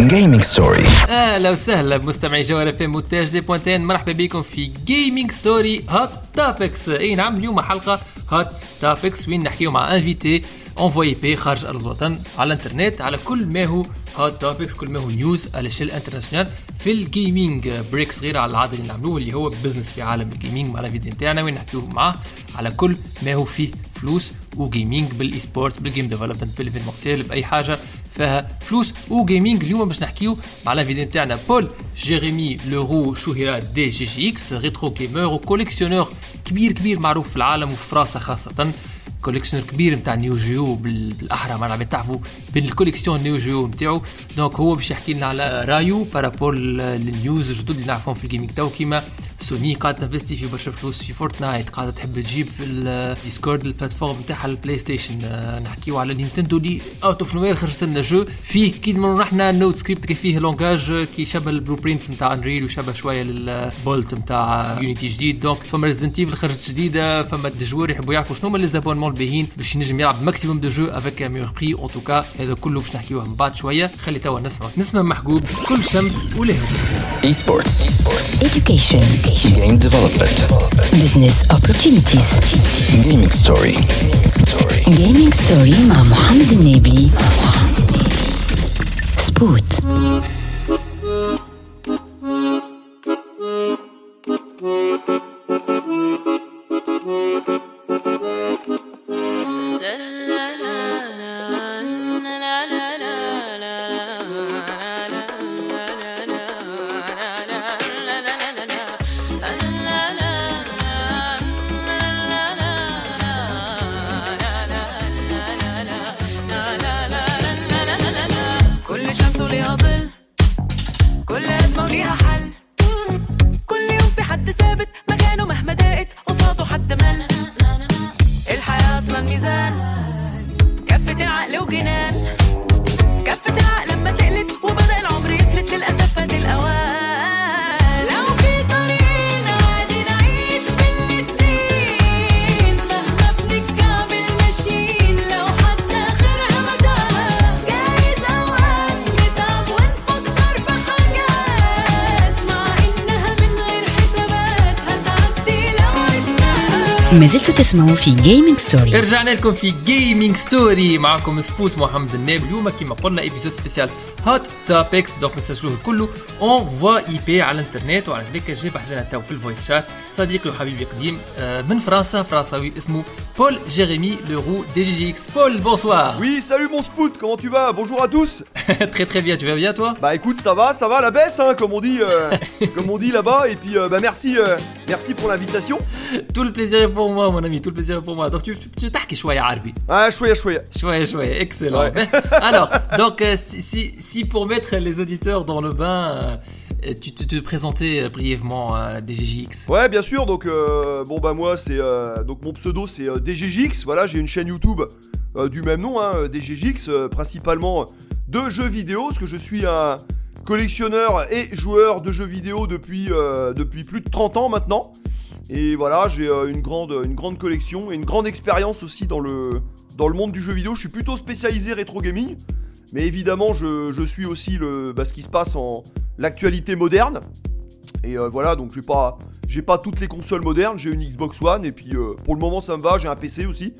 جيمنج ستوري أهلا وسهلا بمستمعي جوهر اف ام مونتاج دي بوانتين مرحبا بكم في جيمنج ستوري هوت توبكس أي نعم اليوم حلقة هوت توبكس وين نحكيو مع انفيتي انفوي بي خارج أرض الوطن على الإنترنت على كل ما هو هوت توبكس كل ما هو نيوز على الشيل انترناسيونال في الجيمنج بريك صغيره على العادة اللي نعملوه اللي هو بزنس في عالم الجيمنج مع الانفيتي نتاعنا وين نحكيو معاه على كل ما هو فيه فلوس وجيمنج بالاي سبورت بالجيم ديفلوبمنت بالايفينمونسيال بأي حاجة. فيها فلوس وجيمنج اليوم باش نحكيو مع الانفيتي نتاعنا بول جيريمي لورو شهيرة دي جي جي إكس ريترو جيمر وكوليكسيونور كبير كبير معروف في العالم وفي فرنسا خاصه كوليكسيونر كبير نتاع نيو جيو بالاحرى ما تعرفوا بالكوليكسيون نيو جيو نتاعو دونك هو باش يحكي لنا على رايو بارابور للنيوز الجدد اللي نعرفهم في الجيمنج تو كيما سوني قاعدة تنفستي في برشا فلوس في فورتنايت قاعدة تحب تجيب في الديسكورد البلاتفورم نتاعها البلاي ستيشن نحكيو على نينتندو اللي اوت اوف نوير خرجت لنا جو فيه كي إحنا نوت سكريبت كي فيه لونجاج كي شبه البلو برينتس نتاع انريل وشبه شوية للبولت نتاع يونيتي جديد. دونك فما ريزدنت ايفل خرجت جديدة فما دي يحبوا يعرفوا شنو هما لي زابونمون الباهيين باش ينجم يلعب ماكسيموم دو جو افيك ميور بري اون توكا هذا كله باش نحكيوه من بعد شوية. خلي توا نسمع. نسمع محبوب كل شمس ولهو اي سبورتس Education. جيم ديفلوبمنت Business opportunities. جيمنج ستوري Gaming story مع محمد النبي. سبوت. ما زلتوا تسمعوا في جيمنج ستوري رجعنا لكم في جيمنج ستوري معكم سبوت محمد الناب اليوم كما قلنا ايبيزود سبيسيال هوت توبكس دونك نسجلوه كله اون فوا اي بي على الانترنت وعلى ذلك جاب لنا تو في الفويس شات صديقي وحبيبي قديم آه، من فرنسا فرنساوي اسمه بول جيريمي لورو دي جي جي اكس بول بونسوار Oui, salut mon Spout, comment tu vas Bonjour à tous très très bien tu vas bien toi Bah écoute, ça va, ça va, la baisse, hein, comme on dit, euh, comme on dit là-bas, et puis euh, bah merci, euh, merci pour l'invitation. tout le plaisir est pour moi mon ami tout le plaisir est pour moi donc tu tu تحكي شويه عربي Ah, chouïa, chouïa. شوية شوية excellent. Ouais. Alors, donc euh, si, si, si pour mettre les auditeurs dans le bain, euh, tu te, te présentais euh, brièvement euh, DGJX. Ouais, bien sûr, donc euh, bon bah moi c'est euh, donc mon pseudo c'est euh, DGJX, voilà, j'ai une chaîne YouTube euh, du même nom, hein, DGJX, euh, principalement de jeux vidéo, parce que je suis un collectionneur et joueur de jeux vidéo depuis, euh, depuis plus de 30 ans maintenant. Et voilà, j'ai euh, une, grande, une grande collection et une grande expérience aussi dans le, dans le monde du jeu vidéo. Je suis plutôt spécialisé rétro gaming, mais évidemment je, je suis aussi le, bah, ce qui se passe en l'actualité moderne. Et euh, voilà, donc j'ai pas, pas toutes les consoles modernes, j'ai une Xbox One et puis euh, pour le moment ça me va, j'ai un PC aussi.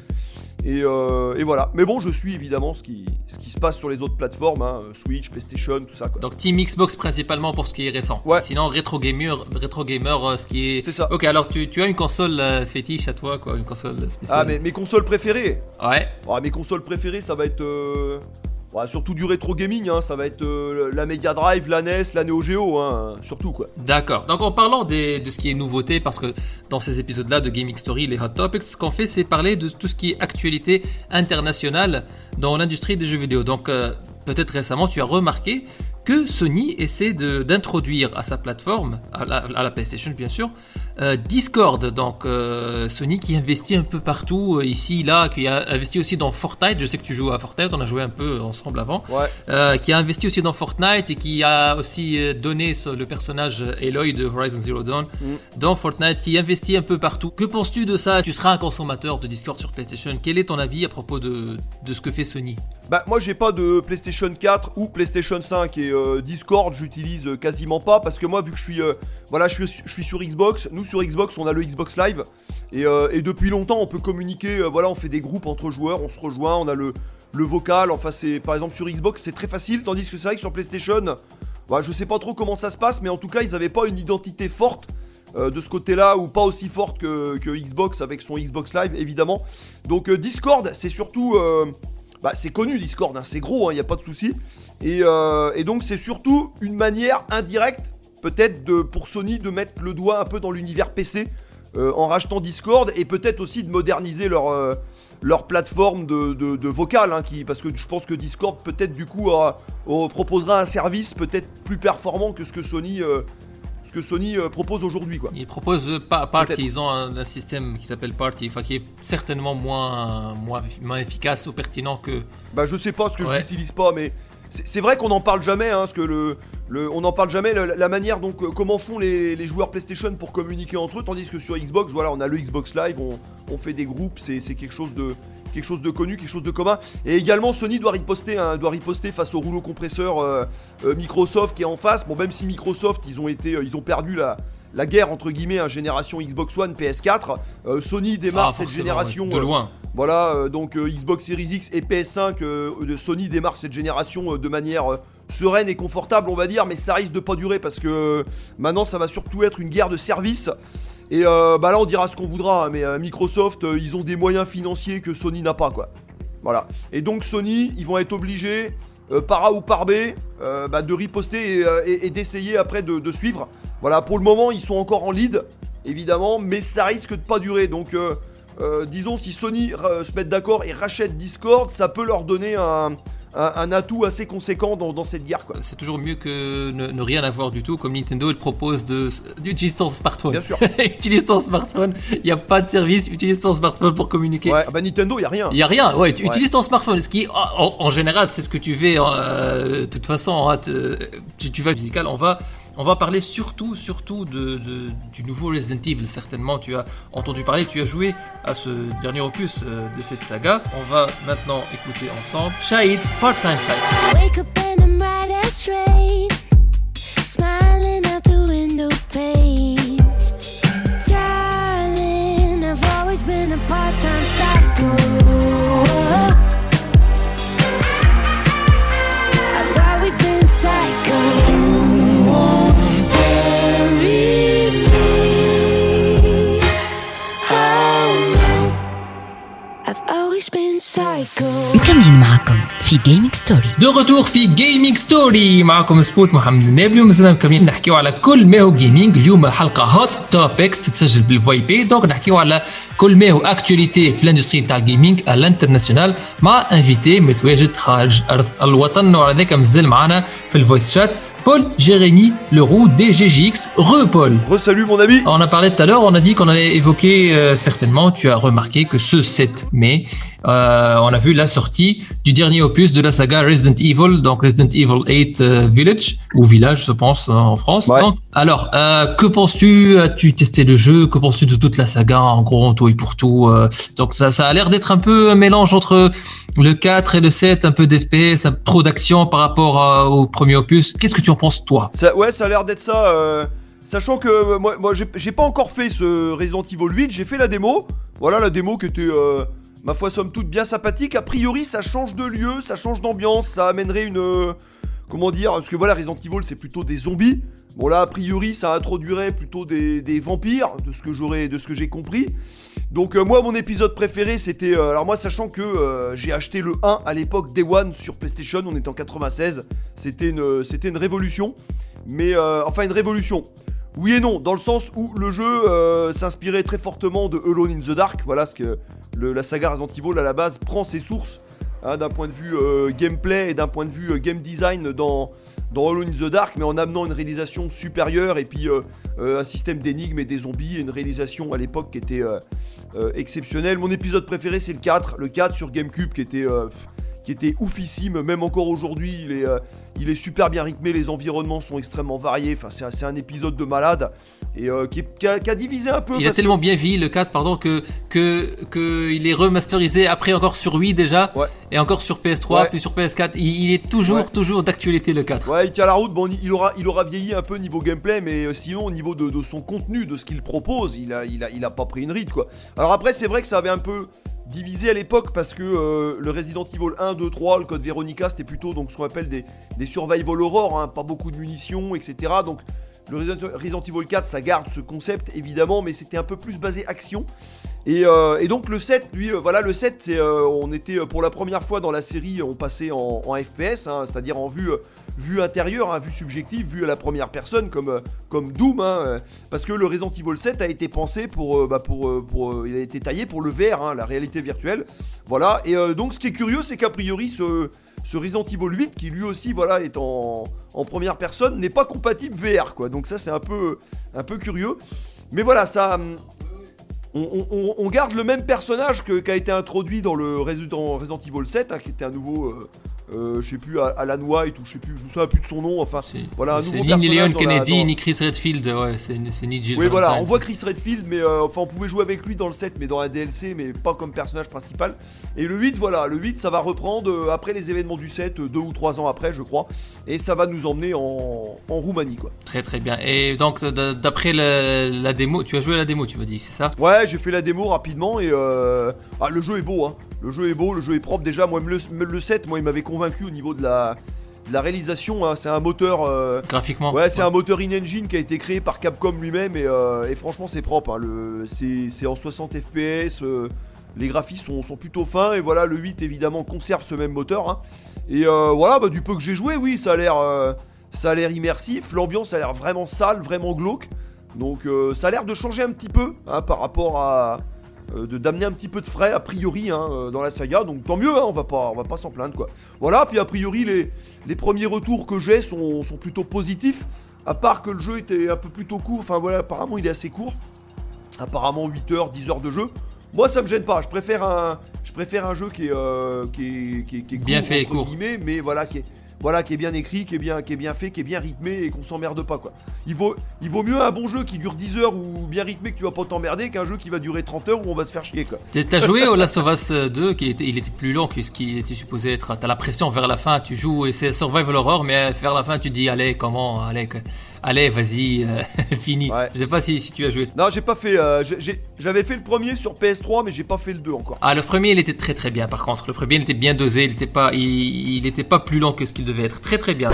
Et, euh, et voilà. Mais bon, je suis évidemment ce qui, ce qui se passe sur les autres plateformes, hein, Switch, PlayStation, tout ça. Quoi. Donc Team Xbox principalement pour ce qui est récent. Ouais. Sinon Retro Gamer, Retro Gamer euh, ce qui est... C'est ça. Ok, alors tu, tu as une console euh, fétiche à toi, quoi, une console spéciale. Ah, mais mes consoles préférées Ouais. Ah, Mes consoles préférées, ça va être. euh, ouais, surtout du rétro gaming, hein, ça va être euh, la Mega Drive, la NES, la Neo Geo, hein, surtout quoi. D'accord. Donc en parlant des- de ce qui est nouveauté, parce que dans ces épisodes-là de Gaming Story, les Hot Topics, ce qu'on fait, c'est parler de tout ce qui est actualité internationale dans l'industrie des jeux vidéo. Donc euh, peut-être récemment, tu as remarqué que Sony essaie d'introduire à sa plateforme, à la, à la PlayStation bien sûr, Euh, Discord, donc euh, Sony qui investit un peu partout, euh, ici, là, qui a investi aussi dans Fortnite. Je sais que tu joues à Fortnite, on a joué un peu ensemble avant. Ouais. Qui a investi aussi dans Fortnite et qui a aussi donné le personnage Aloy de Horizon Zero Dawn Mm. dans Fortnite, qui investit un peu partout. Que penses-tu de ça? Tu seras un consommateur de Discord sur PlayStation. Quel est ton avis à propos de, de ce que fait Sony? Bah moi j'ai pas de PlayStation 4 ou PlayStation 5 et euh, Discord j'utilise euh, quasiment pas parce que moi vu que je suis euh, voilà je suis, je suis sur Xbox, nous sur Xbox on a le Xbox Live et, euh, depuis longtemps on peut communiquer, voilà on fait des groupes entre joueurs, on se rejoint, on a le, le vocal, enfin c'est par exemple sur Xbox c'est très facile tandis que c'est vrai que sur PlayStation, bah, je sais pas trop comment ça se passe mais en tout cas ils avaient pas une identité forte de ce côté-là ou pas aussi forte que, Xbox avec son Xbox Live évidemment. Donc Discord c'est surtout bah, c'est connu Discord, hein, c'est gros, il n'y a pas de souci. Et, euh, et donc c'est surtout une manière indirecte, peut-être pour Sony de mettre le doigt un peu dans l'univers PC euh, en rachetant Discord et peut-être aussi de moderniser leur, euh, leur plateforme de, de, vocal, hein, parce que je pense que Discord peut-être du coup proposera un service peut-être plus performant que ce que Sony, ce que Sony euh, propose aujourd'hui. quoi. Ils proposent euh, pa- Party, ils ont un, un système qui s'appelle Party, qui est certainement moins, moins, moins efficace ou pertinent que. Bah je sais pas parce que je Ouais. l'utilise pas mais c'est vrai qu'on n'en parle jamais hein, parce que le, le on n'en parle jamais la, la manière donc euh, comment font les, les joueurs PlayStation pour communiquer entre eux tandis que sur Xbox voilà on a le Xbox Live on, on fait des groupes c'est c'est quelque chose de quelque chose de connu quelque chose de commun et également Sony doit riposter hein, doit riposter face au rouleau compresseur euh, euh, Microsoft qui est en face bon même si Microsoft ils ont été euh, ils ont perdu la la guerre entre guillemets hein, génération Xbox One PS4 euh, Sony démarre Ah, cette génération De loin. voilà, donc Xbox Series X et PS5 euh, de Sony démarrent cette génération de manière sereine et confortable, on va dire, mais ça risque de pas durer parce que maintenant ça va surtout être une guerre de services. Et euh, bah là on dira ce qu'on voudra, hein, mais euh, Microsoft euh, ils ont des moyens financiers que Sony n'a pas quoi. Voilà. Et donc Sony ils vont être obligés, par A ou par B, bah, de riposter et, d'essayer après de, de suivre. Voilà, pour le moment ils sont encore en lead, évidemment, mais ça risque de pas durer. Donc disons si Sony se met d'accord et rachète Discord, ça peut leur donner un, un- un atout assez conséquent dans, dans cette guerre. C'est toujours mieux que ne, ne rien avoir du tout, comme Nintendo il propose de- d'utiliser ton smartphone. Bien sûr. utilise ton smartphone, il n'y a pas de service, utilise ton smartphone pour communiquer. Ouais, ah bah Nintendo y a rien. Il n'y a rien, ouais, Ouais. utilises ton smartphone, ce qui en, en général c'est ce que tu fais, euh, de toute façon, hein, tu, tu vas musical, on va, on va parler surtout, surtout du nouveau Resident Evil, certainement. Tu as entendu parler, tu as joué à ce dernier opus euh, de cette saga, on va maintenant écouter ensemble Shahid Part-Time Side. been مكملين معكم في جيمنج ستوري دو رتور في جيمنج ستوري معكم سبوت محمد النابلي ومازلنا مكملين نحكيو على كل ما هو جيمنج اليوم حلقه هوت توبكس تتسجل بالفوي بي دونك نحكيو على كل ما هو اكتواليتي في الاندستري تاع الجيمنج على الانترناسيونال مع انفيتي متواجد خارج ارض الوطن وعلى ذاك مازال معنا في الفويس شات بول جيريمي لورو دي جي جي اكس رو بول Re-salut mon ami on a parlé tout à l'heure, on a dit qu'on allait évoquer euh, certainement, tu as remarqué que ce 7 mai, euh, on a vu la sortie du dernier opus de la saga Resident Evil, donc Resident Evil 8 euh, Village, ou Village je pense euh, en France. Ouais. Donc, alors, euh, que penses-tu? As-tu testé le jeu? Que penses-tu de toute la saga? En gros, en tout et pour tout euh, Donc ça, ça a l'air d'être un peu un mélange entre le 4 et le 7, un peu d'FPS, trop d'action par rapport euh, au premier opus. Qu'est-ce que tu en penses toi? Ça- ouais, ça a l'air d'être ça. euh, sachant que euh, moi, moi j'ai j'ai pas encore fait ce Resident Evil 8, j'ai fait la démo. Voilà la démo qui était, euh, ma foi, somme toute bien sympathique. A priori, ça change de lieu, ça change d'ambiance, ça amènerait une. euh, comment dire Parce que voilà, Resident Evil, c'est plutôt des zombies. Bon, là, a priori, ça introduirait plutôt des, vampires, de ce que j'aurais, de ce que j'ai compris. Donc, euh, moi, mon épisode préféré, c'était. euh, alors, moi, sachant que j'ai acheté le 1 à l'époque Day One sur PlayStation, on était en 96. C'était une, c'était une révolution mais enfin une révolution. Oui et non, dans le sens où le jeu s'inspirait très fortement de Alone in the Dark, voilà ce que la saga Resident Evil à la base prend ses sources hein, d'un point de vue euh, gameplay et d'un point de vue euh, game design dans, dans Alone in the Dark, mais en amenant une réalisation supérieure et puis euh, un système d'énigmes et des zombies et une réalisation à l'époque qui était exceptionnelle. Mon épisode préféré c'est le 4, le 4 sur GameCube qui était, qui était oufissime, même encore aujourd'hui il est, il est super bien rythmé, les environnements sont extrêmement variés, enfin c'est un épisode de malade et euh, qui, a, qui a divisé un peu. Il a que- tellement bien vieilli le 4, pardon, que, que, que il est remasterisé après encore sur Wii déjà, Ouais. et encore sur PS3, Ouais. puis sur PS4. Il, il est toujours, Ouais. toujours d'actualité le 4. Ouais, il tient la route. Bon, il aura, il aura vieilli un peu niveau gameplay, mais euh, sinon, au niveau de, de son contenu, de ce qu'il propose, il a, il, a, il a pas pris une ride, quoi. Alors après, c'est vrai que ça avait un peu divisé à l'époque parce que euh, le Resident Evil 1, 2, 3, le code Veronica, c'était plutôt donc ce qu'on appelle des, des survival horror, hein, pas beaucoup de munitions, etc. Donc le Resident, Evil 4, ça garde ce concept évidemment, mais c'était un peu plus basé action. Et, euh, donc le 7, lui, euh, voilà, le 7, c'est, euh, on était pour la première fois dans la série, on passait en, FPS, hein, c'est-à-dire en vue, vue intérieure, hein, vue subjective, vue à la première personne, comme, comme Doom, hein, parce que le Resident Evil 7 a été pensé pour, bah, pour, il a été taillé pour le VR, la réalité virtuelle, voilà. Et donc ce qui est curieux, c'est qu'a priori ce, ce Resident Evil 8, qui lui aussi, voilà, est en, première personne, n'est pas compatible VR, quoi. Donc ça, c'est un peu, un peu curieux. Mais voilà, ça. on, garde le même personnage qui a été introduit dans le Resident, Resident Evil 7, hein, qui était un nouveau, euh, euh, je sais plus, Alan White ou je sais plus, je me souviens plus de son nom. Enfin, C'est voilà un nouveau ni Leon la- Kennedy, dans- ni Chris Redfield, ouais, c'est ni Jill oui, voilà, on voit Chris Redfield, mais euh, enfin, on pouvait jouer avec lui dans le 7, mais dans un DLC, mais pas comme personnage principal. Et le 8, voilà, le 8, ça va reprendre euh, après les événements du 7, euh, deux ou trois ans après, je crois, et ça va nous emmener en, en Roumanie, quoi. Très très bien. Et donc, d'après la, la démo, tu as joué à la démo, tu m'as dit, c'est ça? Ouais, j'ai fait la démo rapidement et ah, le jeu est beau, hein. Le jeu est beau, le jeu est propre. Déjà, moi, le, le 7, moi, il m'avait convaincu au niveau de la, de la réalisation. hein. C'est un moteur. euh, Graphiquement Ouais, c'est un moteur in-engine qui a été créé par Capcom lui-même et, euh, et franchement, c'est propre. hein. Le... C'est en 60 FPS. euh, Les graphismes sont, sont plutôt fins et voilà, le 8 évidemment conserve ce même moteur. hein. Et voilà, bah, du peu que j'ai joué, oui, ça a l'air, ça a l'air immersif. L'ambiance a l'air vraiment sale, vraiment glauque. Donc ça a l'air de changer un petit peu par rapport à d'amener un petit peu de frais a priori hein, euh, dans la saga. Donc tant mieux, hein, on va pas, on va pas s'en plaindre quoi. Voilà, puis a priori les, les premiers retours que j'ai sont, sont plutôt positifs. À part que le jeu était un peu plutôt court. Enfin voilà, apparemment il est assez court. Apparemment 8 heures, 10 heures de jeu. Moi ça me gêne pas. Je préfère un, je préfère un jeu qui est, euh, qui est, qui est- qui est Bien fait et entre court. mais voilà qui est, voilà qui est bien écrit, qui est bien, fait, qui est bien rythmé et qu'on s'emmerde pas quoi. Il vaut, il vaut mieux un bon jeu qui dure 10 heures ou bien rythmé que tu vas pas t'emmerder qu'un jeu qui va durer 30 heures où on va se faire chier quoi. Tu as joué au Last of Us 2, qui était, il était plus long que ce qu'il était supposé être. T'as la pression vers la fin, tu joues et c'est survival horror, mais vers la fin tu dis allez comment, allez, allez vas-y, euh, fini. Ouais. Je sais pas si, si tu as joué. Non, j'ai pas fait. euh, j'ai- j'ai- J'avais fait le premier sur PS3, mais j'ai pas fait le 2 encore. Ah le premier il était très très bien par contre. Le premier il était bien dosé, il était pas, il, il était pas plus long que ce qu'il devait être. Très très bien.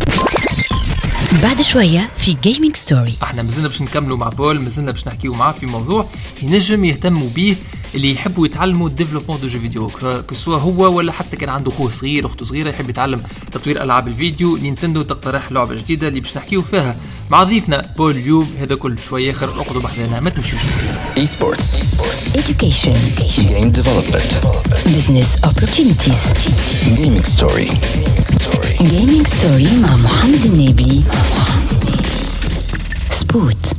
بعد شوية في جيمنج ستوري احنا مازلنا باش نكملوا مع بول مازلنا باش نحكيو معاه في موضوع ينجم يهتموا به اللي يحبوا يتعلموا الديفلوبمون دو جو فيديو كسوا هو ولا حتى كان عنده اخوه صغير اخته صغيره يحب يتعلم تطوير العاب الفيديو نينتندو تقترح لعبه جديده اللي باش نحكيو فيها مع ضيفنا بول يوب هذا كل شوية خير اقعدوا بحذانا ما تمشوش. اي سبورتس ايدوكيشن جيم ديفلوبمنت بزنس اوبورتونيتيز جيمنج ستوري جيمنج ستوري مع محمد النبي. سبوت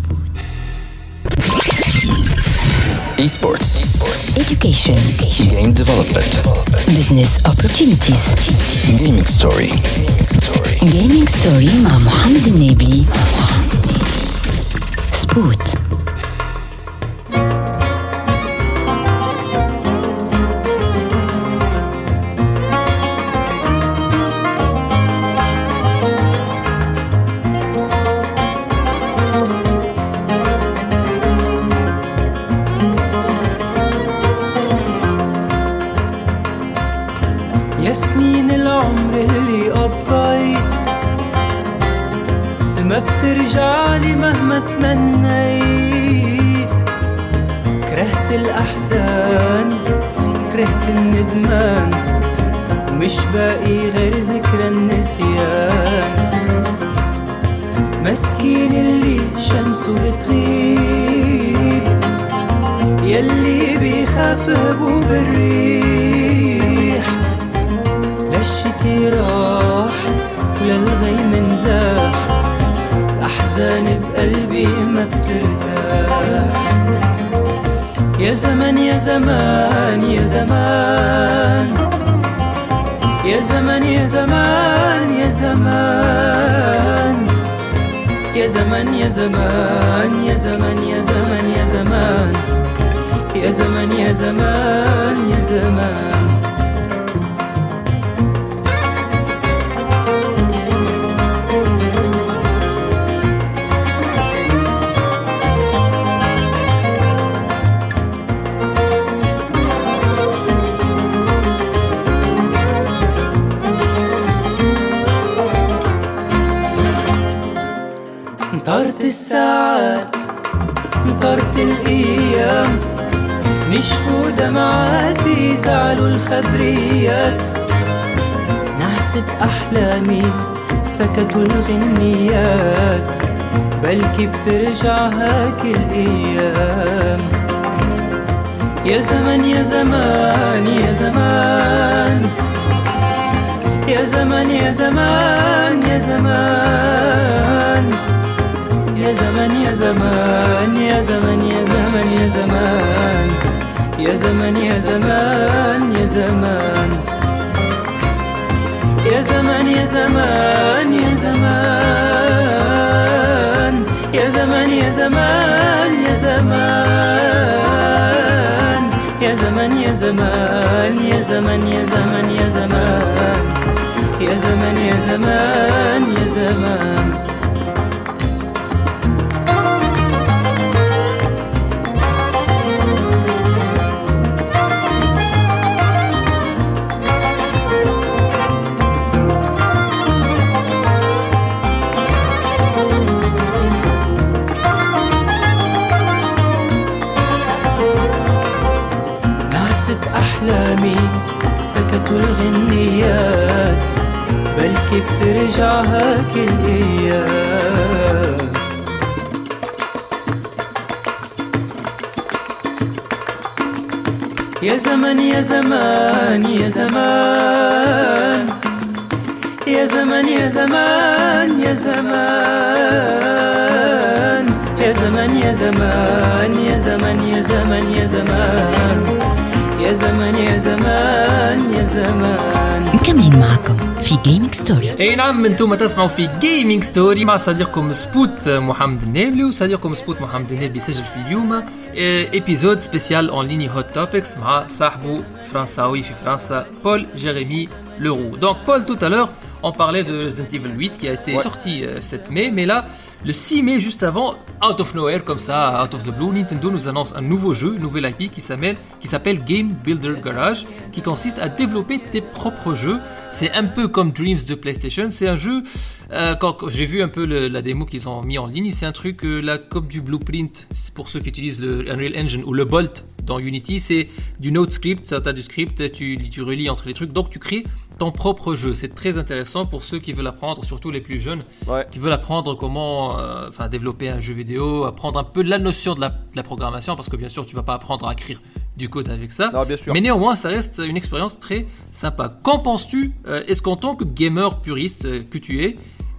Esports. Esports. Education. Education. Game development. development. Business opportunities. Gaming story. Gaming story ma Mohamed Nebi. Sport. الأحزان كرهت الندمان ومش باقي غير ذكرى النسيان. مسكين اللي شمسه بتغيب يلي بيخاف هبوب الريح راح وللغيم نزاح الأحزان بقلبي ما بترتاح. يا زمان يا زمان يا زمان. يا زمان يا زمان يا زمان. يا زمان يا زمان يا زمان يا زمان يا زمان. يا زمان يا زمان يا زمان. طارت الساعات طارت الأيام. نشفوا دمعاتي زعلوا الخبريات. نعست أحلامي سكتوا الغنيات. بلكي بترجع هاك الأيام. يا زمان يا زمان يا زمان. يا زمان يا زمان يا زمان يا زمان. يا زمن يا زمان يا زمن يا زمن يا زمان يا زمن يا زمان يا زمان يا زمن يا زمان يا زمان يا زمن يا زمان يا زمان يا زمن يا زمان يا زمن يا زمن يا زمان يا زمن يا زمان يا زمان زمان يا زمان. يا زمان يا زمان يا زمان. يا زمان يا زمان يا زمان يا زمان يا زمان. يا زمان يا زمان يا زمان. مكملين معكم. في جيمنج ستوري اي نعم أنتم تسمعوا في جيمنج ستوري مع صديقكم سبوت محمد النابلي وصديقكم سبوت محمد النابلي سجل في اليوم ايبيزود سبيسيال اون ليني هوت توبكس مع صاحبه فرنساوي في فرنسا بول جيريمي Leroux. Donc Paul tout à l'heure on parlait de Resident Evil 8 qui a été Ouais. sorti euh, 7 mai mais là le 6 mai juste avant out of nowhere comme ça out of the blue Nintendo nous annonce un nouveau jeu, une nouvelle IP qui s'appelle Game Builder Garage qui consiste à développer tes propres jeux. C'est un peu comme Dreams de PlayStation, c'est un jeu euh, quand, j'ai vu un peu la démo qu'ils ont mis en ligne, c'est un truc euh, là du Blueprint pour ceux qui utilisent le Unreal Engine ou le Bolt dans Unity, c'est du node script, ça t'as du script, tu, tu relis entre les trucs, donc tu crées ton propre jeu. C'est très intéressant pour ceux qui veulent apprendre, surtout les plus jeunes, Ouais. qui veulent apprendre comment euh, enfin, développer un jeu vidéo, apprendre un peu la notion de la, de la programmation, parce que bien sûr tu vas pas apprendre à écrire du code avec ça. Non, bien sûr. Mais néanmoins, ça reste une expérience très sympa. Qu'en penses-tu euh, Est-ce qu'en tant que gamer puriste euh, que tu es,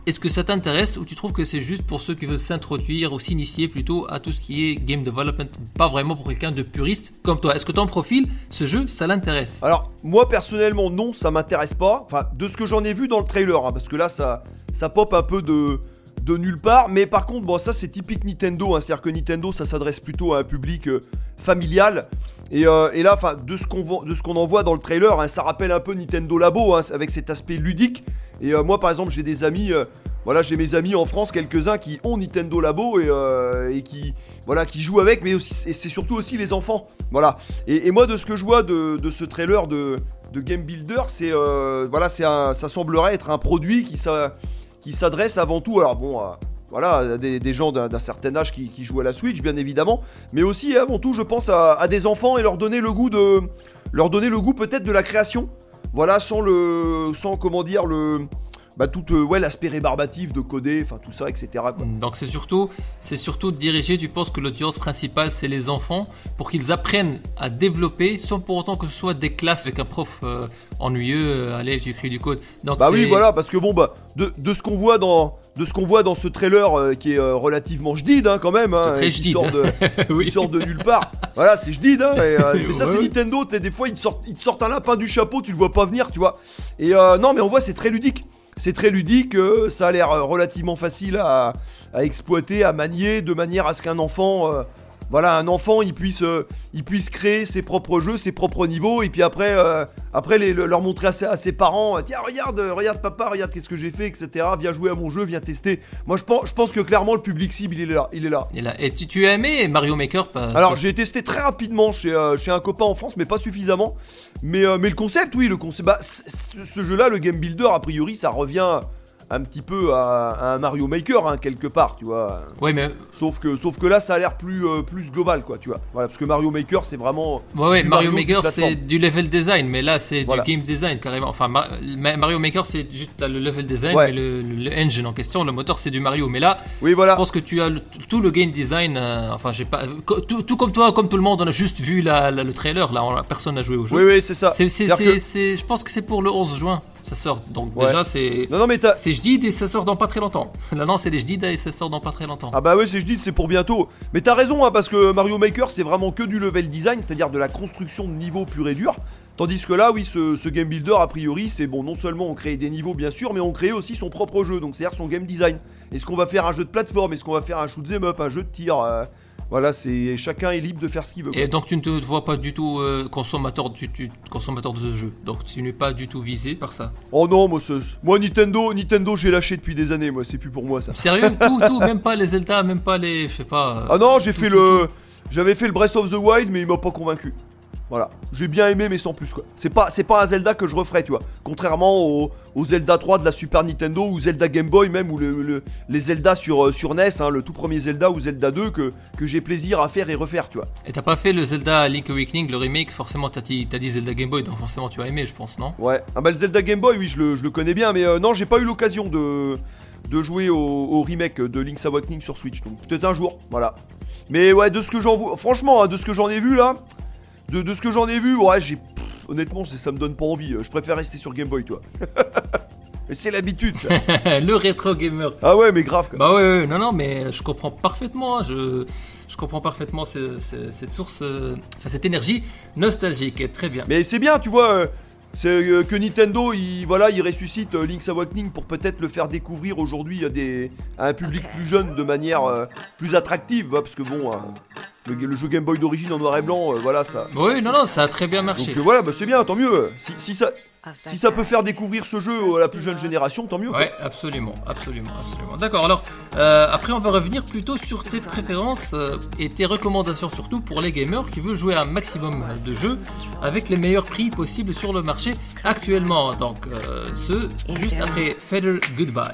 est-ce que ça t'intéresse ou tu trouves que c'est juste pour ceux qui veulent s'introduire ou s'initier plutôt à tout ce qui est game development, pas vraiment pour quelqu'un de puriste comme toi? Est-ce que ton profil, ce jeu, ça l'intéresse? Alors, moi personnellement, non, ça m'intéresse pas. Enfin, de ce que j'en ai vu dans le trailer, hein, parce que là, ça, ça pop un peu de, de nulle part. Mais par contre, bon, ça, c'est typique Nintendo. hein, C'est-à-dire que Nintendo, ça s'adresse plutôt à un public euh, familial. Et, euh, et là, de ce qu'on en voit dans le trailer, hein, ça rappelle un peu Nintendo Labo, hein, avec cet aspect ludique. Et euh, moi, par exemple, j'ai des amis. euh, voilà, j'ai mes amis en France, quelques-uns qui ont Nintendo Labo et, qui, voilà, qui jouent avec, mais c'est surtout aussi les enfants. Voilà. Et, moi, de ce que je vois de, ce trailer de, Game Builder, c'est voilà, ça semblerait être un produit qui, s'a- qui s'adresse avant tout, alors bon, voilà, des, des gens d'un certain âge qui, qui jouent à la Switch, bien évidemment, mais aussi et avant tout, je pense à, à des enfants et leur donner le goût de, leur donner le goût peut-être de la création. Voilà, sans le, sans comment dire le bah, tout euh, ouais, l'aspect rébarbatif de coder, enfin tout ça, etc. quoi. Donc c'est surtout, c'est surtout dirigé. Tu penses que l'audience principale c'est les enfants pour qu'ils apprennent à développer sans pour autant que ce soit des classes avec un prof euh, ennuyeux. euh, allez, tu écris du code. Donc Bah oui, voilà, parce que bon, bah, de, de ce qu'on voit dans. De ce qu'on voit dans ce trailer euh, qui est euh, relativement jdid hein, quand même, hein, très qui sort de, Oui. qui sort de nulle part. Voilà, c'est jdid, hein, et, euh, mais ça c'est. Nintendo, des fois ils te, sortent, ils te sortent un lapin du chapeau, tu le vois pas venir, tu vois. Et non, mais on voit c'est très ludique. C'est très ludique, ça a l'air relativement facile à, à exploiter, à manier, de manière à ce qu'un enfant, voilà, un enfant, il puisse, euh, il puisse créer ses propres jeux, ses propres niveaux, et puis après, euh, après les, le- leur montrer à, ses- à ses parents, euh, tiens, regarde, regarde papa, regarde qu'est-ce que j'ai fait, etc. Viens jouer à mon jeu, viens tester. Moi, je pense, je pense que clairement le public cible, il est là, il est là. Et, là, et tu, tu as aimé Mario Maker pas- Alors j'ai testé très rapidement chez, euh, chez un copain en France, mais pas suffisamment. Mais, mais le concept, oui, le concept. Bah, ce jeu-là, le Game Builder, a priori, ça revient un petit peu à, à un Mario Maker, hein, quelque part, tu vois. Ouais, mais Sauf que, sauf que là, ça a l'air plus, euh, plus global, quoi, tu vois. Voilà, parce que Mario Maker, c'est vraiment. Ouais, ouais, Mario, Mario Maker c'est du level design, mais là c'est Voilà. du game design carrément. Enfin, Ma- Ma- Mario Maker c'est juste le level design, Ouais. mais le, engine en question, le moteur c'est du Mario. Mais là, Oui, je voilà. pense que tu as le- tout le game design. euh, enfin, j'ai pas. Tout, tout comme toi, comme tout le monde, on a juste vu la- la- le trailer. Là, on- personne n'a joué au jeu. Oui, oui, c'est ça. Que- c'est- je pense que c'est pour le 11 juin, ça sort. Donc Ouais. déjà c'est. Non, non, mais t'as. C'est jdid et ça sort dans pas très longtemps. Là non, c'est les jdid et ça sort dans pas très longtemps. Ah bah ouais, c'est je dis, c'est pour bientôt. Mais t'as raison, hein, parce que Mario Maker, c'est vraiment que du level design, c'est-à-dire de la construction de niveaux pur et dur. Tandis que là, oui, ce, ce game builder, a priori, c'est bon, non seulement on crée des niveaux, bien sûr, mais on crée aussi son propre jeu, donc c'est-à-dire son game design. Est-ce qu'on va faire un jeu de plateforme? Est-ce qu'on va faire un shoot 'em up, un jeu de tir euh, Voilà, c'est chacun est libre de faire ce qu'il veut. Et donc tu ne te vois pas du tout euh, consommateur, de ce jeu. Donc tu n'es pas du tout visé par ça. Oh non, moi, moi Nintendo, Nintendo, j'ai lâché depuis des années, moi, c'est plus pour moi ça. Sérieux Tout, tout, même pas les Zelda, même pas les. Je sais pas. euh, Ah non, j'ai fait tout, le, j'avais fait le Breath of the Wild, mais il m'a pas convaincu. Voilà, j'ai bien aimé, mais sans plus quoi. C'est pas, c'est pas un Zelda que je referais, tu vois. Contrairement au, au Zelda 3 de la Super Nintendo ou Zelda Game Boy, même ou le, le- les Zelda sur, euh, sur NES, hein, le tout premier Zelda ou Zelda 2 que, que j'ai plaisir à faire et refaire, tu vois. Et t'as pas fait le Zelda Link Awakening, le remake Forcément, t'as dit, Zelda Game Boy, donc forcément tu as aimé, je pense, non? Ouais. Ah bah le Zelda Game Boy, oui, je le, je le connais bien, mais euh, non, j'ai pas eu l'occasion de, de jouer au, au remake de Link's Awakening sur Switch. Donc peut-être un jour, voilà. Mais ouais, de ce que j'en vois, franchement, hein, de ce que j'en ai vu là, de, de ce que j'en ai vu, ouais, j'ai, honnêtement, ça me donne pas envie. Je préfère rester sur Game Boy, toi. C'est l'habitude, ça. Le rétro gamer. ah ouais, mais grave. Quoi. Bah ouais, ouais, non, non, mais je comprends parfaitement. hein, Je, je comprends parfaitement ce- ce- cette source, euh, enfin cette énergie nostalgique. Très bien. Mais c'est bien, tu vois. euh, c'est euh, que Nintendo, il, voilà, il ressuscite euh, Link's Awakening pour peut-être le faire découvrir aujourd'hui à, des, à un public plus jeune de manière euh, plus attractive, hein, parce que bon, euh, le, le jeu Game Boy d'origine en noir et blanc, euh, voilà ça. Oui, non, non, ça a très bien marché. Donc euh, voilà, bah, c'est bien, tant mieux. Si, si ça, si ça peut faire découvrir ce jeu à la plus jeune génération, tant mieux. quoi. Ouais, absolument, absolument, absolument. D'accord, alors, euh, après, on va revenir plutôt sur tes préférences euh, et tes recommandations, surtout pour les gamers qui veulent jouer un maximum de jeux avec les meilleurs prix possibles sur le marché actuellement. Donc, euh, ce, juste après Feather Goodbye.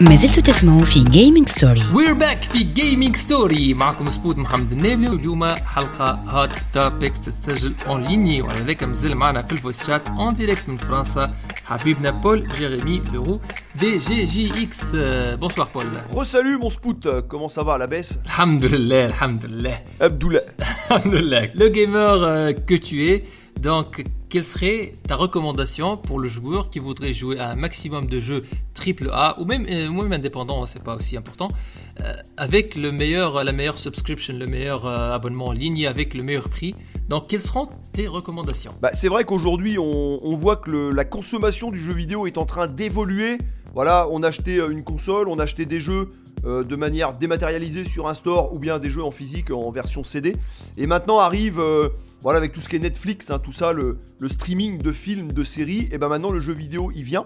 ما زلتوا تسمعوا في جيمنج ستوري We're back في جيمنج ستوري معكم سبوت محمد النابلي واليوم حلقة هات توبكس تتسجل اون ليني وعلى ذاك مازال معنا في الفويس شات اون ديريكت من فرنسا حبيبنا بول جيريمي لورو دي جي جي اكس بونسوار بول Resalut mon spout, euh, comment ça va à la baisse الحمد لله الحمد لله Abdullah. الحمد لله Le gamer euh, que tu es, donc quelle serait ta recommandation pour le joueur qui voudrait jouer à un maximum de jeux AAA ou même, euh, même indépendant, c'est pas aussi important, euh, avec le meilleur, la meilleure subscription, le meilleur euh, abonnement en ligne avec le meilleur prix? Donc quelles seront tes recommandations? Bah, c'est vrai qu'aujourd'hui, on, voit que la consommation du jeu vidéo est en train d'évoluer. Voilà, on achetait euh, une console, on achetait des jeux de manière dématérialisée sur un store ou bien des jeux en physique en version CD. Et maintenant arrive, voilà, avec tout ce qui est Netflix, hein, tout ça, le, streaming de films, de séries, et ben maintenant le jeu vidéo il vient.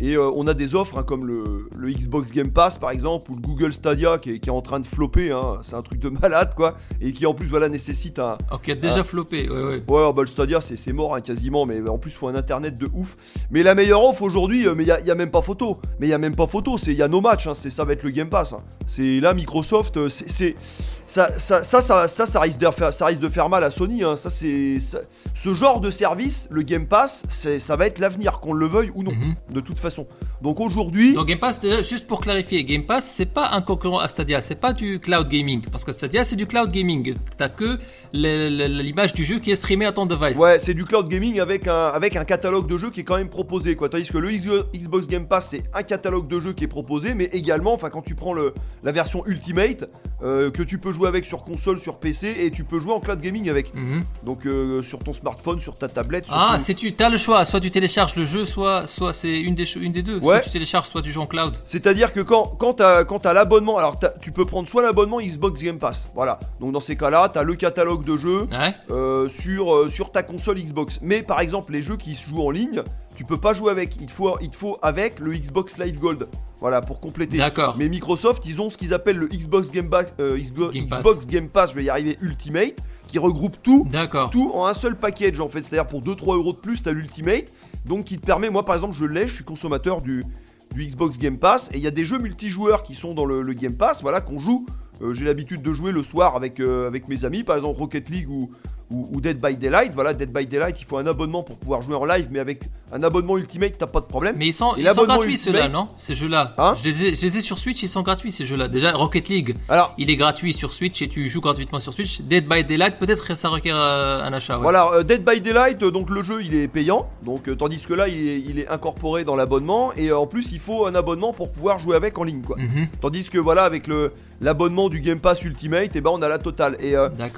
Et euh, on a des offres hein, comme le, le Xbox Game Pass par exemple ou le Google Stadia qui est, qui est en train de flopper. hein. C'est un truc de malade quoi. Et qui en plus voilà nécessite un, Ok, déjà Ah. floppé. Ouais, ouais. Ouais, bah, le Stadia, c'est mort hein, quasiment, mais en plus, il faut un internet de ouf. Mais la meilleure offre aujourd'hui, euh, mais il y a, y a même pas photo. Mais il y a même pas photo, c'est il y a no match, hein, c'est ça va être le Game Pass. C'est là Microsoft, euh, c'est ça ça, ça ça ça ça risque de faire ça risque de faire mal à Sony. Ça c'est ce genre de service, le Game Pass, ça va être l'avenir, qu'on le veuille ou non, Mhm. de toute façon. Donc aujourd'hui, Donc Game Pass, déjà, juste pour clarifier, Game Pass, c'est pas un concurrent à Stadia, c'est pas du cloud gaming. Parce que Stadia, c'est du cloud gaming. T'as que l'image du jeu qui est streamée à ton device. Ouais, c'est du cloud gaming avec un, avec un catalogue de jeux qui est quand même proposé, quoi. Tandis que le Xbox Game Pass, c'est un catalogue de jeux qui est proposé, mais également, enfin, quand tu prends le, la version Ultimate, euh, que tu peux jouer avec sur console, sur PC, et tu peux jouer en cloud gaming avec. Mhm. Donc, euh, sur ton smartphone, sur ta tablette, sur Ah, ton- c'est tu as le choix, soit tu télécharges le jeu, soit, soit c'est une des, cho- une des deux. Soit Ouais. tu télécharges, soit tu joues en cloud. C'est-à-dire que quand, quand t'as t'as l'abonnement, alors tu peux prendre soit l'abonnement Xbox Game Pass, voilà. Donc dans ces cas-là, t'as le catalogue de jeux Ouais. euh, sur, sur ta console Xbox. Mais par exemple, les jeux qui se jouent en ligne, tu peux pas jouer avec. Il te faut, il te faut avec le Xbox Live Gold, voilà, pour compléter. D'accord. Mais Microsoft, ils ont ce qu'ils appellent le Xbox Game, euh, Game Pass. Xbox Game Pass, je vais y arriver, Ultimate, qui regroupe tout en un seul package en fait. C'est-à-dire pour 2-3 euros de plus, t'as l'Ultimate. Donc qui te permet, moi par exemple, je l'ai, je suis consommateur du, du Xbox Game Pass. Et il y a des jeux multijoueurs qui sont dans le, le Game Pass, voilà, qu'on joue. Euh, J'ai l'habitude de jouer le soir avec, euh, avec mes amis, par exemple Rocket League ou, ou, ou Dead by Daylight. Voilà, Dead by Daylight, il faut un abonnement pour pouvoir jouer en live, mais avec un abonnement Ultimate, t'as pas de problème. Mais ils sont, ils gratuits ceux-là, non Ces jeux-là. Hein je, les ai, je les ai sur Switch, ils sont gratuits ces jeux-là. Déjà, Rocket League, Alors, il est gratuit sur Switch et tu joues gratuitement sur Switch. Dead by Daylight, peut-être que ça requiert euh, un achat. ouais. Voilà, euh, Dead by Daylight, euh, donc le jeu il est payant, donc tandis que là il est, il est incorporé dans l'abonnement et en plus il faut un abonnement pour pouvoir jouer avec en ligne quoi. Mhm. Tandis que voilà avec le l'abonnement du Game Pass Ultimate, et ben on a la totale et,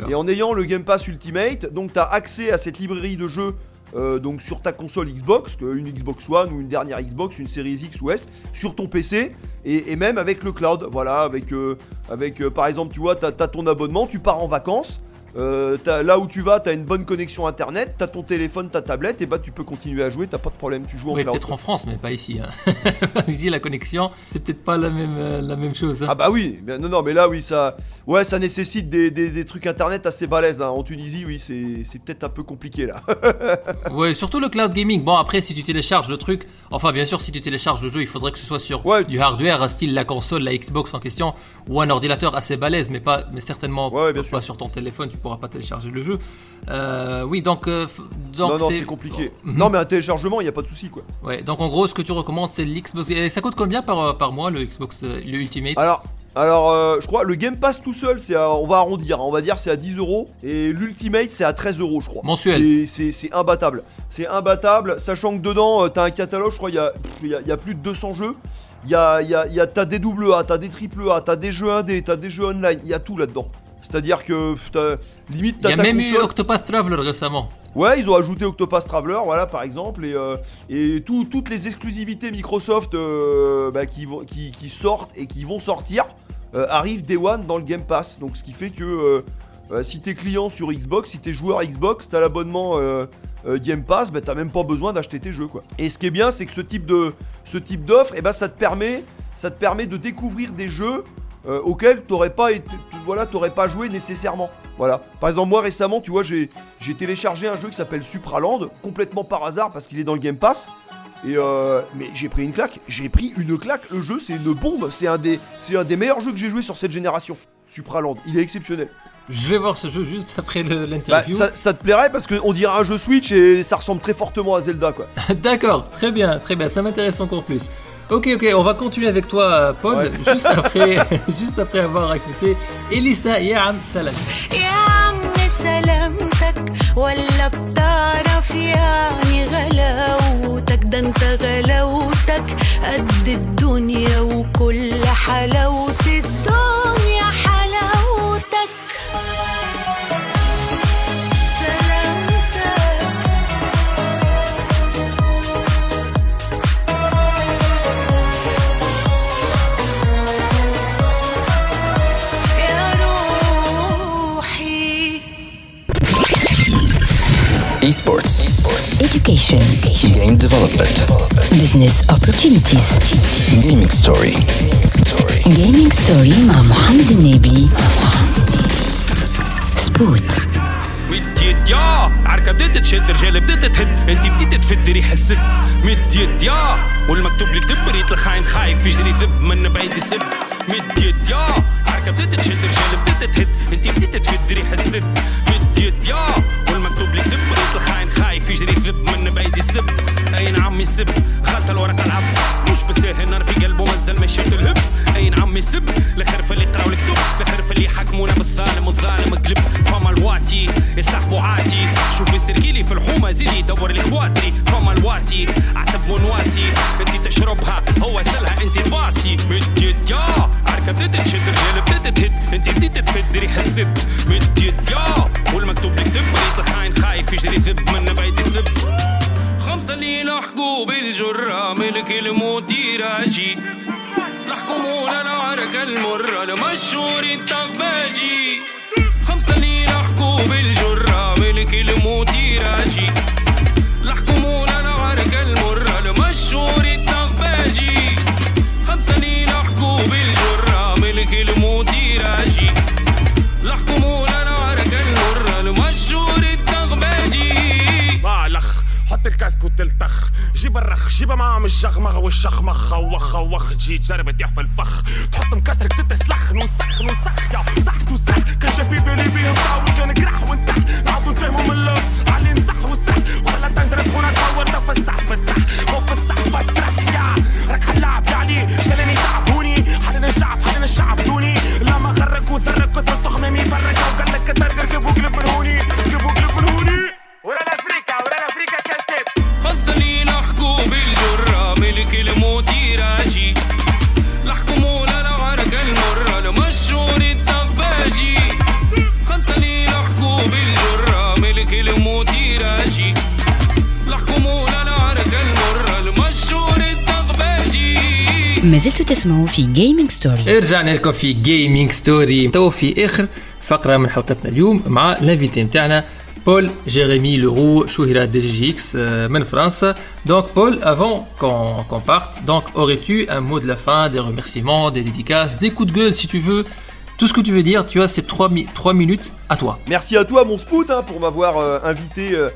et en ayant le Game Pass Ultimate, donc t'as accès à cette librairie de jeux. euh, donc sur ta console Xbox, une Xbox One ou une dernière Xbox, une série X ou S, sur ton PC et, même avec le cloud, voilà, avec, euh, euh, par exemple tu vois, t'as as ton abonnement, tu pars en vacances, euh, là où tu vas, t'as une bonne connexion internet, t'as ton téléphone, ta tablette, et bah tu peux continuer à jouer, t'as pas de problème, tu joues en Oui, cloud. peut-être en France, mais pas ici. hein. ici, la connexion, c'est peut-être pas la même, euh, la même chose. hein. Ah bah oui, non non mais là oui ça, ouais ça nécessite des, des- des trucs internet assez balèzes. hein. En Tunisie oui c'est c'est peut-être un peu compliqué là. Ouais, surtout le cloud gaming. Bon, après, si tu télécharges le truc, enfin, bien sûr, si tu télécharges le jeu, il faudrait que ce soit sur Ouais. du hardware, style la console, la Xbox en question, ou un ordinateur assez balèze, mais pas, mais certainement Ouais, bien pas sûr. sur ton téléphone, tu pourras pas télécharger le jeu. Euh, oui, donc, euh, donc non non c'est compliqué. Mhm. Non mais un téléchargement il y a pas de souci quoi. Ouais, donc en gros, ce que tu recommandes, c'est l'Xbox. Et ça coûte combien par, euh, par mois le Xbox, euh, le Ultimate? Alors alors euh, je crois le Game Pass tout seul c'est on va arrondir, hein. on va dire c'est à 10 euros et l'Ultimate c'est à 13 euros je crois. Mensuel. C'est- imbattable. C'est imbattable sachant que dedans t'as un catalogue je crois il y a, y, a, y a plus de 200 jeux. Il y a, y a, y a t'as des double A, t'as des triple A, t'as des jeux indés, t'as des jeux online, il y a tout là-dedans. C'est-à-dire que t'as- limite Il t'as y a même eu Octopath Traveler récemment. Ouais, ils ont ajouté Octopath Traveler, voilà par exemple, et, euh, et tout- toutes les exclusivités Microsoft euh, bah, qui, vont, qui, qui sortent et qui vont sortir euh, arrivent Day One dans le Game Pass. Donc ce qui fait que si t'es client sur Xbox, si t'es joueur Xbox, t'as l'abonnement Game Pass, bah, t'as même pas besoin d'acheter tes jeux quoi. Et ce qui est bien, c'est que ce type de ce type d'offre, et bah, ça te permet ça te permet de découvrir des jeux euh, auxquels t'aurais pas été, voilà, t'aurais pas joué nécessairement. Voilà. Par exemple, moi récemment, tu vois, j'ai j'ai téléchargé un jeu qui s'appelle Supraland, complètement par hasard parce qu'il est dans le Game Pass. Et euh, mais j'ai pris une claque, j'ai pris une claque. Le jeu, c'est une bombe. C'est un des, c'est un des meilleurs jeux que j'ai joué sur cette génération. Supraland, il est exceptionnel. Je vais voir ce jeu juste après le- Bah, l'interview. ça, ça te plairait parce qu'on dirait un jeu Switch et ça ressemble très fortement à Zelda, quoi. D'accord, très bien, très bien, ça m'intéresse encore plus. Ok, ok, on va continuer avec toi, euh, Paul, Ouais. juste après, juste après avoir écouté Elisa Yam Salam. يا عم سلامتك ولا بتعرف يعني غلاوتك ده انت غلاوتك قد الدنيا وكل حلاوة الدنيا روحي Esports. Education. Game development. Business opportunities. Gaming story. Gaming story مع محمد النبي. سبوت. مد يد يا عركة بديت تشد رجال بديت تهد انت بديت تفد ريح السد مد يد يا والمكتوب لك تب ريت الخاين خايف يجري ذب من بعيد يسب مد يد يا عركة بديت تشد رجال بديت يسب لخرف اللي يقراو الكتب لخرف اللي يحكمونا بالظالم والظالم قلب فما الواتي يسحبوا عاتي شوفي سرقيلي في الحومة زيدي يدور لي خواتي. فما الواتي عتب ونواسي. انت تشربها هو يسلها انت تباسي. يد يا عركة بديت تشد رجال بديت تهد انت بديت تفد ريح السد. مد يد يا والمكتوب لك تب ريت الخاين خايف يجري ذب من بعيد يسب. خمسة اللي لحقوا بالجرة ملك الموت يراجي. لحكمونا العركة المرة المشهور التغباجي خمسة اللي لحقوا بالجرة ملك الموت يراجي. حط الكاسك وتلتخ. جيب الرخ جيب معاهم الشغمغ والشخمخ. وخ وخ تجي تجرب تطيح في الفخ. تحط مكسرك تتسلخ. نوسخ نوسخ يا صح توسخ. كان شافي بالي بيهم طاول كان قرح وانتح نعاودو نفهموا من اللون علي نصح وسح وخلى تنجر سخونة تطور تفسح فسح وفسح فسح يا راك حلاب يا علي شلني تعبوني. حلنا الشعب حلنا الشعب دوني. لما غرك وذرك كثر تخمامي برك وقال لك ترقر جيبوا قلب من هوني قلب من هوني ورا ما زلتوا تسمعوا في جيمنج ستوري. رجعنا لكم في جيمنج ستوري تو في اخر فقره من حلقتنا اليوم مع الانفيتي نتاعنا بول جيريمي لورو شهيرة دي جي جي اكس euh, من فرنسا donc Paul avant qu'on qu'on parte donc aurais-tu un mot de la fin des remerciements des dédicaces des coups de gueule si tu veux tout ce que tu veux dire tu as ces 3, mi- trois minutes à toi Merci à toi, mon Spout, hein, pour m'avoir euh, invité euh,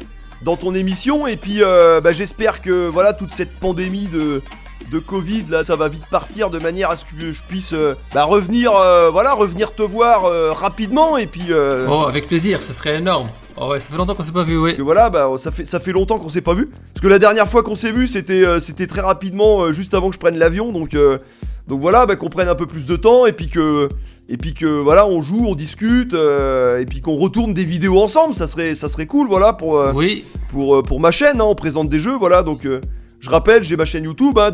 dans ton émission. Et puis, euh, bah, j'espère que voilà toute cette pandémie de de Covid là, ça va vite partir de manière à ce que je puisse euh, bah, revenir, euh, voilà, revenir te voir euh, rapidement. Et puis, oh avec plaisir ce serait énorme oh ouais ça fait longtemps qu'on s'est pas vu ouais que voilà, bah, ça fait ça fait longtemps qu'on s'est pas vu. Parce que la dernière fois qu'on s'est vu, c'était c'était très rapidement, juste avant que je prenne l'avion. Donc donc voilà, bah, qu'on prenne un peu plus de temps et puis que et puis que voilà, on joue, on discute et puis qu'on retourne des vidéos ensemble. Ça serait ça serait cool, voilà, pour oui pour, pour ma chaîne, hein, on présente des jeux, voilà, donc je rappelle, j'ai ma chaîne YouTube, hein,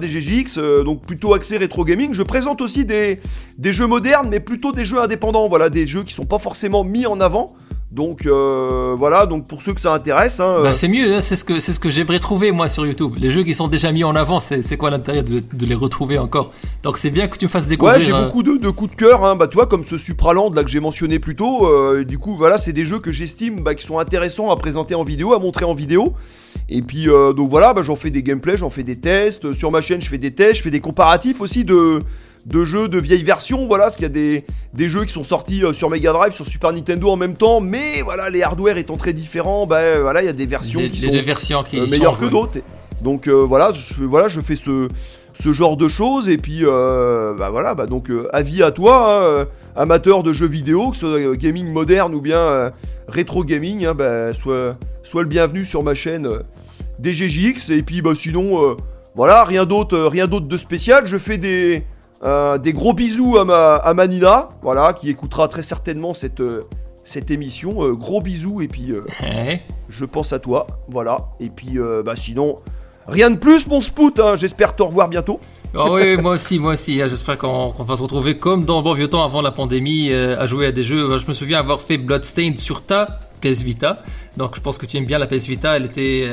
euh, donc plutôt axé rétro gaming. Je présente aussi des, des jeux modernes, mais plutôt des jeux indépendants, voilà, des jeux qui sont pas forcément mis en avant. Donc euh, voilà, donc pour ceux que ça intéresse, hein, euh, Bah, c'est mieux, hein, c'est ce que ce que j'aimerais trouver moi sur YouTube. Les jeux qui sont déjà mis en avant, c'est quoi l'intérêt de, de les retrouver encore? Donc c'est bien que tu me fasses découvrir. ouais, j'ai euh, beaucoup de, de coups de cœur, hein, bah tu vois, comme ce Supraland là que j'ai mentionné plus tôt. euh, du coup, voilà, c'est des jeux que j'estime bah, qui sont intéressants à présenter en vidéo, à montrer en vidéo. Et puis euh, donc voilà, bah, j'en fais des gameplays, j'en fais des tests. Euh, Sur ma chaîne, je fais des tests, je fais des comparatifs aussi de de jeux de vieilles versions, voilà, parce qu'il y a des, des jeux qui sont sortis euh, sur Mega Drive, sur Super Nintendo en même temps, mais voilà, les hardware étant très différents, bah voilà, il y a des versions les, qui les sont deux versions qui euh, meilleures que d'autres. Donc euh, voilà, je, fais- voilà, je fais ce, ce genre de choses et puis euh, bah voilà, bah donc euh, avis à toi, hein, amateur de jeux vidéo, que ce soit gaming moderne ou bien rétro gaming, hein, bah, sois, sois le bienvenu sur ma chaîne DGJX et puis bah sinon voilà, rien d'autre, rien d'autre de spécial. Je fais des euh, des gros bisous à ma à ma Nina, voilà, qui écoutera très certainement cette euh, cette émission. Euh, gros bisous et puis je pense à toi, voilà. Et puis, bah sinon, rien de plus, mon spout. hein. J'espère te revoir bientôt. Ah oui, moi aussi, moi aussi. hein, J'espère qu'on va se retrouver comme dans le bon vieux temps avant la pandémie à jouer à des jeux. Je me souviens avoir fait Bloodstained sur ta PS Vita. Donc je pense que tu aimes bien la PS Vita. Elle était,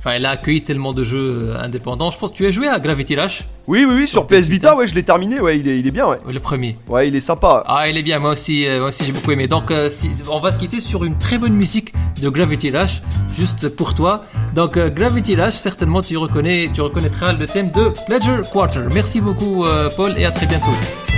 Enfin, il a accueilli tellement de jeux euh, indépendants. Je pense que tu as joué à Gravity Rush, Oui, oui, oui, sur PS Vita, ouais, je l'ai terminé, ouais, il est, il est bien, ouais. le premier. Ouais, il est sympa. Ah, il est bien, moi aussi, euh, moi aussi j'ai beaucoup aimé. Donc, euh, si- on va se quitter sur une très bonne musique de Gravity Rush, juste pour toi. Donc, euh, Gravity Rush, certainement tu reconnais, tu reconnaîtras le thème de Pleasure Quarter. Merci beaucoup, Paul, et à très bientôt.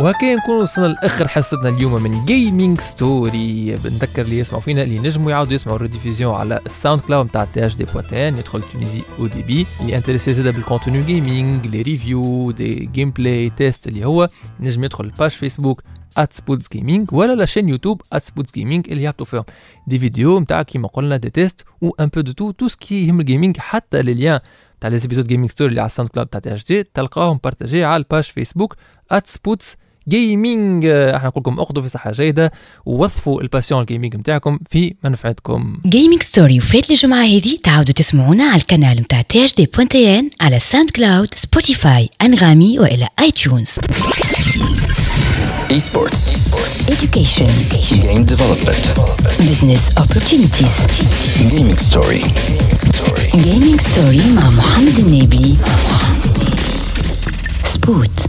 وهكا نكون وصلنا لاخر حصتنا اليوم من جيمنج ستوري بنذكر اللي يسمعوا فينا اللي ينجموا يعاودوا يسمعوا الريديفيزيون على الساوند كلاود نتاع تي اش دي بوتين يدخل تونيزي أو دي بي اللي انتريسي زاده بالكونتوني جيمنج لي ريفيو دي جيم بلاي تيست اللي هو ينجم يدخل الباج فيسبوك ات سبوتس جيمنج ولا لا شين يوتيوب ات سبوتس جيمنج اللي يهبطوا فيهم دي فيديو نتاع كيما قلنا دي تيست و ان بو دو تو تو سكي يهم الجيمنج حتى لي ليان تاع لي زيبيزود جيمنج ستوري اللي على الساوند كلاود تاع تي اش دي تلقاهم بارتاجي على الباج فيسبوك ات سبوتس جيمنج أحنا نقول لكم أخذوا في صحة جيدة ووظفوا الباسيون الجيمنج نتاعكم في منفعتكم. جيمنج ستوري وفات الجمعة هذه تعاودوا تسمعونا على القناة متاع تي اش دي بوان تي ان على ساوند كلاود سبوتيفاي انغامي وإلى اي تيونز Esports. education. Game development. business opportunities. Gaming story. جيمنج ستوري مع محمد النبي. سبوت